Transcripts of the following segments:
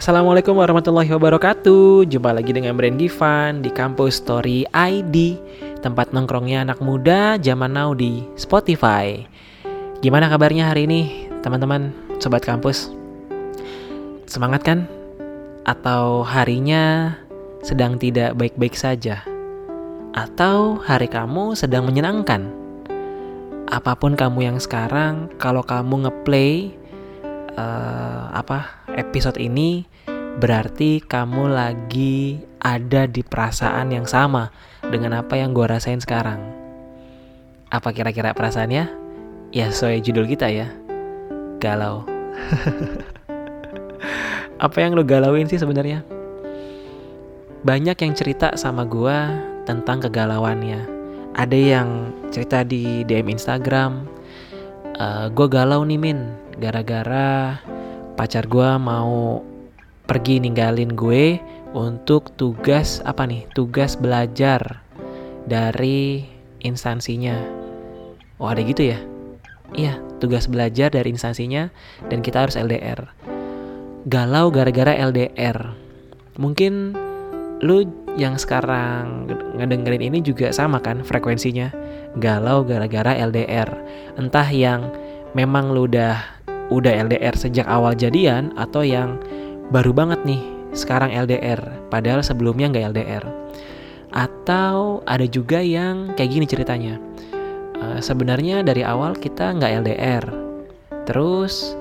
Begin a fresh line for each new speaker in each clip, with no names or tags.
Assalamualaikum warahmatullahi wabarakatuh Jumpa lagi dengan Brand Givan di Kampus Story ID Tempat nongkrongnya anak muda zaman now di Spotify Gimana kabarnya hari ini teman-teman Sobat Kampus? Semangat kan? Atau harinya sedang tidak baik-baik saja? Atau hari kamu sedang menyenangkan? Apa pun kamu yang sekarang, kalau kamu ngeplay uh, apa episode ini berarti kamu lagi ada di perasaan yang sama dengan apa yang gue rasain sekarang. Apa kira-kira perasaannya? Ya sesuai judul kita ya, galau. apa yang lo galauin sih sebenarnya? Banyak yang cerita sama gue tentang kegalauannya. Ada yang cerita di DM Instagram, uh, eh, gue galau nih min, gara-gara pacar gue mau pergi ninggalin gue untuk tugas apa nih? Tugas belajar dari instansinya. Oh ada gitu ya? Iya tugas belajar dari instansinya dan kita harus LDR galau gara-gara LDR mungkin lu yang sekarang ngedengerin ini juga sama kan frekuensinya? Galau gara-gara LDR entah yang memang lu udah udah LDR sejak awal jadian atau yang baru banget nih sekarang LDR padahal sebelumnya nggak LDR atau ada juga yang kayak gini ceritanya uh, sebenarnya dari awal kita nggak LDR terus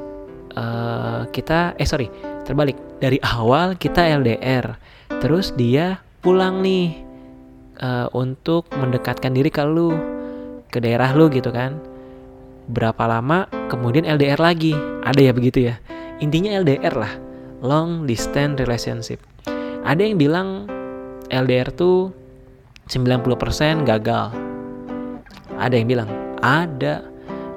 uh, kita eh sorry terbalik dari awal kita LDR terus dia pulang nih uh, untuk mendekatkan diri ke lu ke daerah lu gitu kan berapa lama kemudian LDR lagi ada ya begitu ya intinya LDR lah long distance relationship. Ada yang bilang LDR tuh 90% gagal. Ada yang bilang ada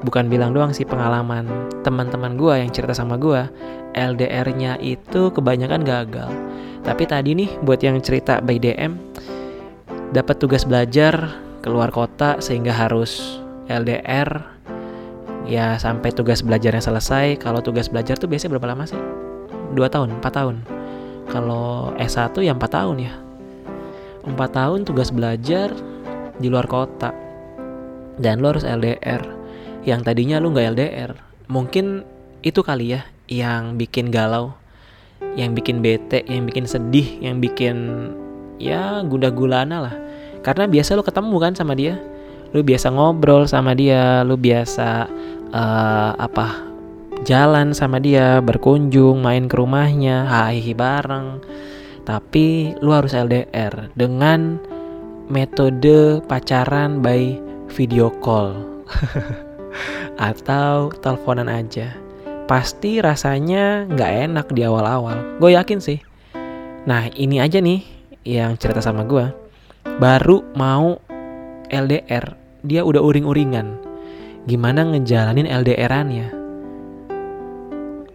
bukan bilang doang sih pengalaman teman-teman gue yang cerita sama gue LDR-nya itu kebanyakan gagal. Tapi tadi nih buat yang cerita by DM dapat tugas belajar keluar kota sehingga harus LDR ya sampai tugas belajarnya selesai. Kalau tugas belajar tuh biasanya berapa lama sih? 2 tahun, 4 tahun. Kalau S1 ya 4 tahun ya. 4 tahun tugas belajar di luar kota. Dan lo harus LDR. Yang tadinya lu nggak LDR. Mungkin itu kali ya yang bikin galau, yang bikin bete, yang bikin sedih, yang bikin ya gula gulana lah. Karena biasa lo ketemu kan sama dia, lu biasa ngobrol sama dia, lu biasa uh, apa jalan sama dia, berkunjung, main ke rumahnya, hahi bareng. Tapi lu harus LDR dengan metode pacaran by video call atau teleponan aja. Pasti rasanya nggak enak di awal-awal. Gue yakin sih. Nah ini aja nih yang cerita sama gue. Baru mau LDR, dia udah uring-uringan. Gimana ngejalanin LDR-annya?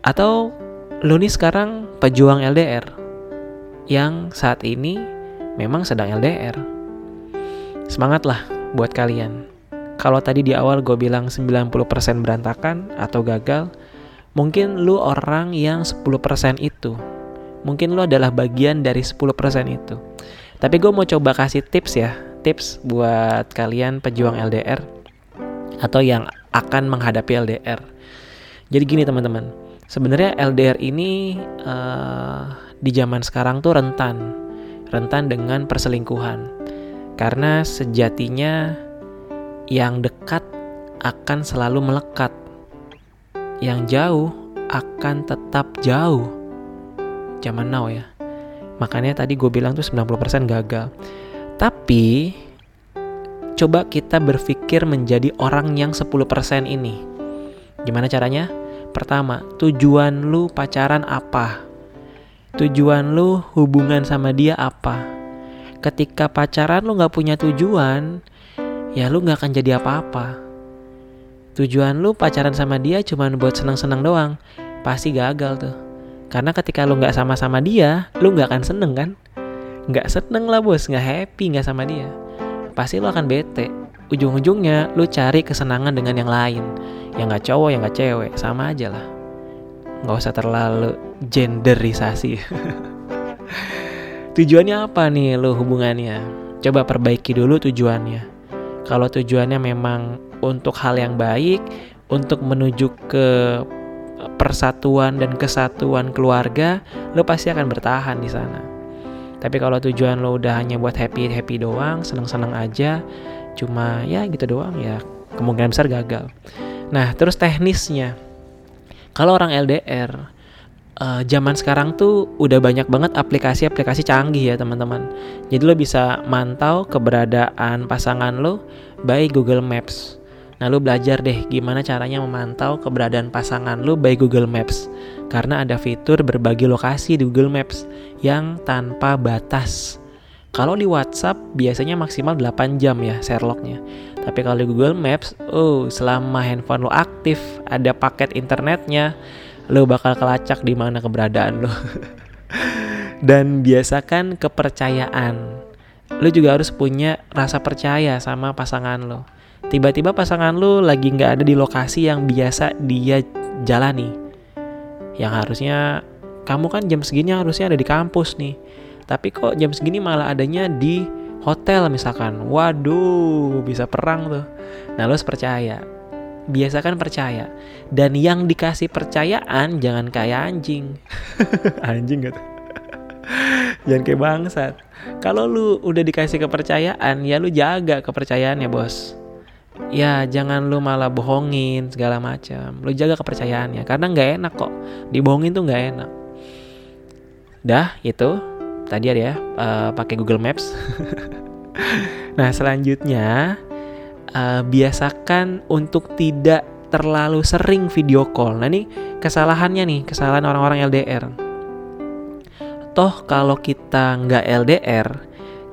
Atau lu nih sekarang pejuang LDR yang saat ini memang sedang LDR. Semangatlah buat kalian. Kalau tadi di awal gue bilang 90% berantakan atau gagal, mungkin lu orang yang 10% itu. Mungkin lu adalah bagian dari 10% itu. Tapi gue mau coba kasih tips ya, tips buat kalian pejuang LDR atau yang akan menghadapi LDR. Jadi gini teman-teman, sebenarnya LDR ini uh, di zaman sekarang tuh rentan, rentan dengan perselingkuhan. Karena sejatinya yang dekat akan selalu melekat. Yang jauh akan tetap jauh. Zaman now ya. Makanya tadi gue bilang tuh 90% gagal. Tapi coba kita berpikir menjadi orang yang 10% ini. Gimana caranya? Pertama, tujuan lu pacaran apa? Tujuan lu hubungan sama dia apa? Ketika pacaran lu gak punya tujuan, ya lu gak akan jadi apa-apa. Tujuan lu pacaran sama dia cuma buat senang-senang doang, pasti gagal tuh. Karena ketika lu gak sama-sama dia, lu gak akan seneng kan? Gak seneng lah bos, gak happy gak sama dia. Pasti lu akan bete. Ujung-ujungnya lu cari kesenangan dengan yang lain. Yang nggak cowok yang nggak cewek. Sama aja lah. Nggak usah terlalu genderisasi. Tujuannya apa nih lo hubungannya? Coba perbaiki dulu tujuannya. Kalau tujuannya memang untuk hal yang baik untuk menuju ke persatuan dan kesatuan keluarga lo pasti akan bertahan di sana tapi kalau tujuan lo udah hanya buat happy happy doang seneng seneng aja cuma ya gitu doang ya kemungkinan besar gagal nah terus teknisnya kalau orang LDR uh, zaman sekarang tuh udah banyak banget aplikasi-aplikasi canggih ya teman-teman. Jadi lo bisa mantau keberadaan pasangan lo by Google Maps. Nah lo belajar deh gimana caranya memantau keberadaan pasangan lo by Google Maps. Karena ada fitur berbagi lokasi di Google Maps yang tanpa batas. Kalau di WhatsApp biasanya maksimal 8 jam ya share lognya. Tapi kalau di Google Maps, oh selama handphone lo aktif, ada paket internetnya, lo bakal kelacak di mana keberadaan lo. Dan biasakan kepercayaan. Lo juga harus punya rasa percaya sama pasangan lo. Tiba-tiba pasangan lo lagi nggak ada di lokasi yang biasa dia jalani. Yang harusnya kamu kan jam segini harusnya ada di kampus nih. Tapi kok jam segini malah adanya di hotel misalkan. Waduh bisa perang tuh. Nah lo harus percaya. Biasakan percaya. Dan yang dikasih percayaan jangan kayak anjing. Anjing gitu. Jangan kayak bangsat. Kalau lu udah dikasih kepercayaan ya lu jaga kepercayaannya bos ya jangan lu malah bohongin segala macam lu jaga kepercayaannya karena nggak enak kok dibohongin tuh nggak enak dah itu tadi ada ya uh, pakai Google Maps. nah selanjutnya uh, biasakan untuk tidak terlalu sering video call. Nah ini kesalahannya nih, kesalahan orang-orang LDR. Toh kalau kita nggak LDR,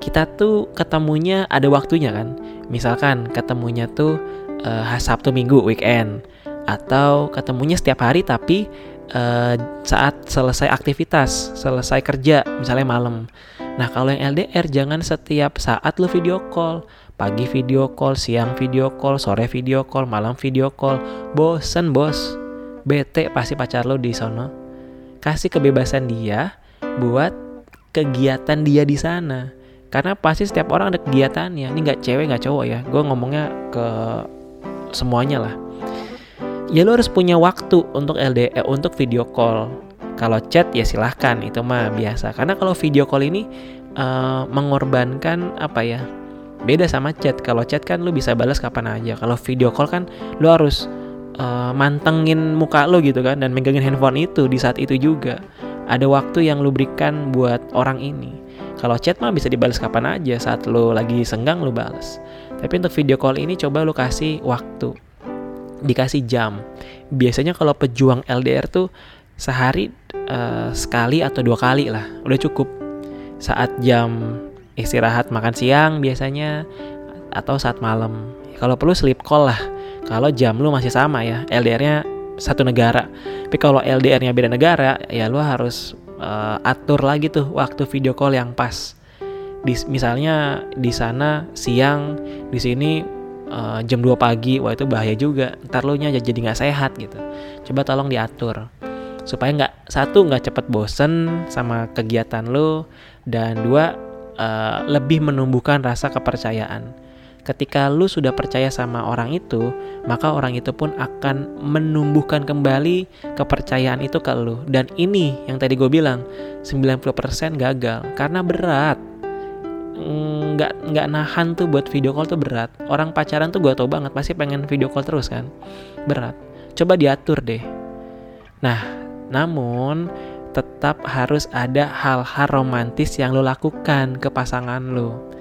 kita tuh ketemunya ada waktunya kan. Misalkan ketemunya tuh uh, Sabtu Minggu weekend atau ketemunya setiap hari tapi uh, saat selesai aktivitas, selesai kerja, misalnya malam. Nah, kalau yang LDR jangan setiap saat lu video call. Pagi video call, siang video call, sore video call, malam video call. Bosen, Bos. Bete pasti pacar lo di sono. Kasih kebebasan dia buat kegiatan dia di sana. Karena pasti setiap orang ada kegiatannya. Ini nggak cewek nggak cowok ya. Gue ngomongnya ke semuanya lah. Ya lo harus punya waktu untuk LDR eh, untuk video call. Kalau chat ya silahkan. Itu mah biasa. Karena kalau video call ini uh, mengorbankan apa ya beda sama chat. Kalau chat kan lo bisa balas kapan aja. Kalau video call kan lo harus uh, mantengin muka lo gitu kan dan megangin handphone itu di saat itu juga ada waktu yang lo berikan buat orang ini kalau chat mah bisa dibalas kapan aja saat lo lagi senggang lo balas tapi untuk video call ini coba lo kasih waktu dikasih jam. Biasanya kalau pejuang LDR tuh sehari uh, sekali atau dua kali lah, udah cukup. Saat jam istirahat makan siang biasanya atau saat malam. Kalau perlu sleep call lah. Kalau jam lu masih sama ya, LDR-nya satu negara. Tapi kalau LDR-nya beda negara, ya lu harus uh, atur lagi tuh waktu video call yang pas. Di, misalnya di sana siang, di sini uh, jam 2 pagi wah itu bahaya juga ntar lo nya jadi nggak sehat gitu coba tolong diatur supaya nggak satu nggak cepet bosen sama kegiatan lo dan dua uh, lebih menumbuhkan rasa kepercayaan ketika lu sudah percaya sama orang itu, maka orang itu pun akan menumbuhkan kembali kepercayaan itu ke lu. Dan ini yang tadi gue bilang, 90% gagal karena berat. Nggak nggak nahan tuh buat video call tuh berat. Orang pacaran tuh gue tau banget pasti pengen video call terus kan? Berat. Coba diatur deh. Nah namun tetap harus ada hal-hal romantis yang lo lakukan ke pasangan lo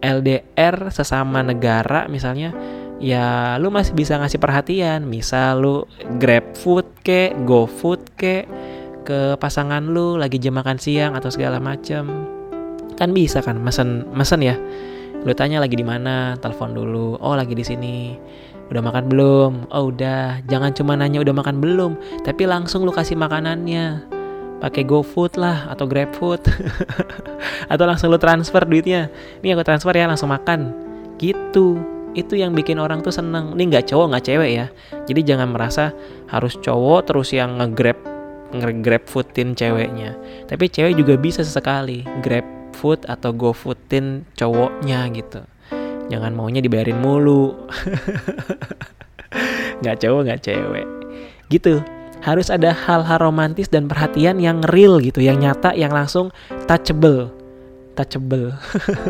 LDR sesama negara misalnya ya lu masih bisa ngasih perhatian. Misal lu grab food ke go food ke ke pasangan lu lagi jam makan siang atau segala macem. Kan bisa kan mesen mesen ya. Lu tanya lagi di mana telepon dulu oh lagi di sini. Udah makan belum? Oh udah. Jangan cuma nanya udah makan belum tapi langsung lu kasih makanannya pakai GoFood lah atau GrabFood atau langsung lu transfer duitnya ini aku transfer ya langsung makan gitu itu yang bikin orang tuh seneng ini nggak cowok nggak cewek ya jadi jangan merasa harus cowok terus yang ngegrab nge-grab foodin ceweknya. Tapi cewek juga bisa sesekali grab food atau go foodin cowoknya gitu. Jangan maunya dibayarin mulu. nggak cowok nggak cewek. Gitu. Harus ada hal-hal romantis dan perhatian yang real gitu, yang nyata, yang langsung touchable. Touchable.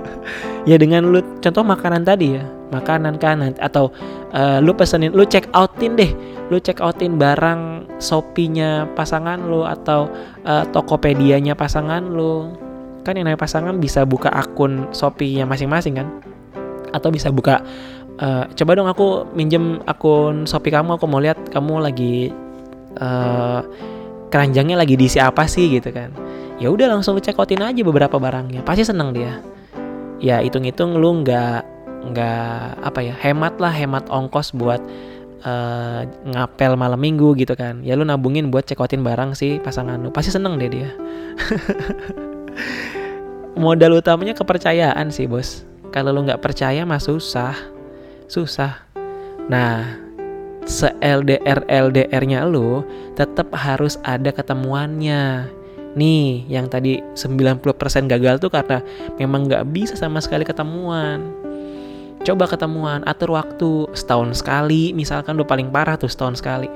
ya dengan lu contoh makanan tadi ya makanan kan atau uh, lu pesenin lu check outin deh lu check outin barang shopee-nya pasangan lu atau uh, tokopedia-nya pasangan lu kan yang namanya pasangan bisa buka akun shopee-nya masing-masing kan atau bisa buka uh, coba dong aku minjem akun shopee kamu aku mau lihat kamu lagi uh, keranjangnya lagi diisi apa sih gitu kan. Ya udah langsung lu check outin aja beberapa barangnya. Pasti seneng dia. Ya hitung-hitung lu nggak nggak apa ya hemat lah hemat ongkos buat uh, ngapel malam minggu gitu kan. Ya lu nabungin buat cekotin barang sih pasangan lu. Pasti seneng deh dia. Modal utamanya kepercayaan sih bos. Kalau lu nggak percaya mah susah. Susah. Nah se LDR LDR nya lu tetap harus ada ketemuannya Nih, yang tadi 90% gagal tuh karena memang nggak bisa sama sekali ketemuan. Coba ketemuan, atur waktu setahun sekali, misalkan lo paling parah tuh setahun sekali.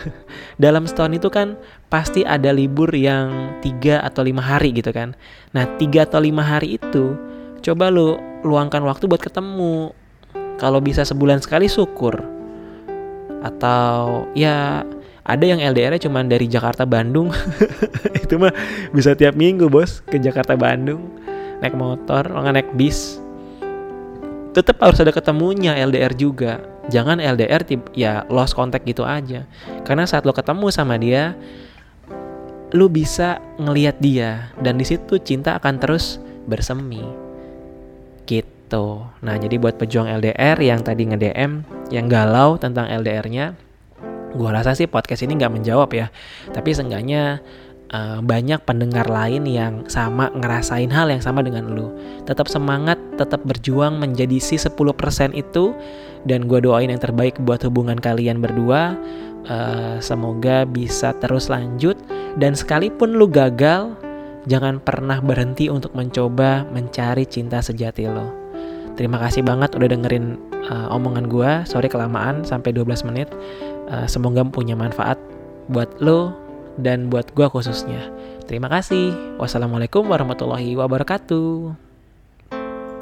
Dalam setahun itu kan pasti ada libur yang tiga atau lima hari gitu kan. Nah tiga atau lima hari itu coba lo luangkan waktu buat ketemu. Kalau bisa sebulan sekali syukur. Atau ya ada yang LDR-nya cuma dari Jakarta Bandung. Itu mah bisa tiap minggu bos ke Jakarta Bandung. Naik motor nggak naik bis. Tetap harus ada ketemunya LDR juga. Jangan LDR ya lost contact gitu aja. Karena saat lo ketemu sama dia lo bisa ngelihat dia. Dan di situ cinta akan terus bersemi. Gitu. Nah jadi buat pejuang LDR yang tadi nge-DM yang galau tentang LDR-nya gue rasa sih podcast ini nggak menjawab ya. Tapi seenggaknya uh, banyak pendengar lain yang sama ngerasain hal yang sama dengan lu. Tetap semangat tetap berjuang menjadi si 10% itu dan gue doain yang terbaik buat hubungan kalian berdua. Uh, semoga bisa terus lanjut dan sekalipun lu gagal jangan pernah berhenti untuk mencoba mencari cinta sejati lo terima kasih banget udah dengerin uh, omongan gue sorry kelamaan sampai 12 menit Uh, semoga punya manfaat buat lo dan buat gue khususnya. Terima kasih. Wassalamualaikum warahmatullahi wabarakatuh.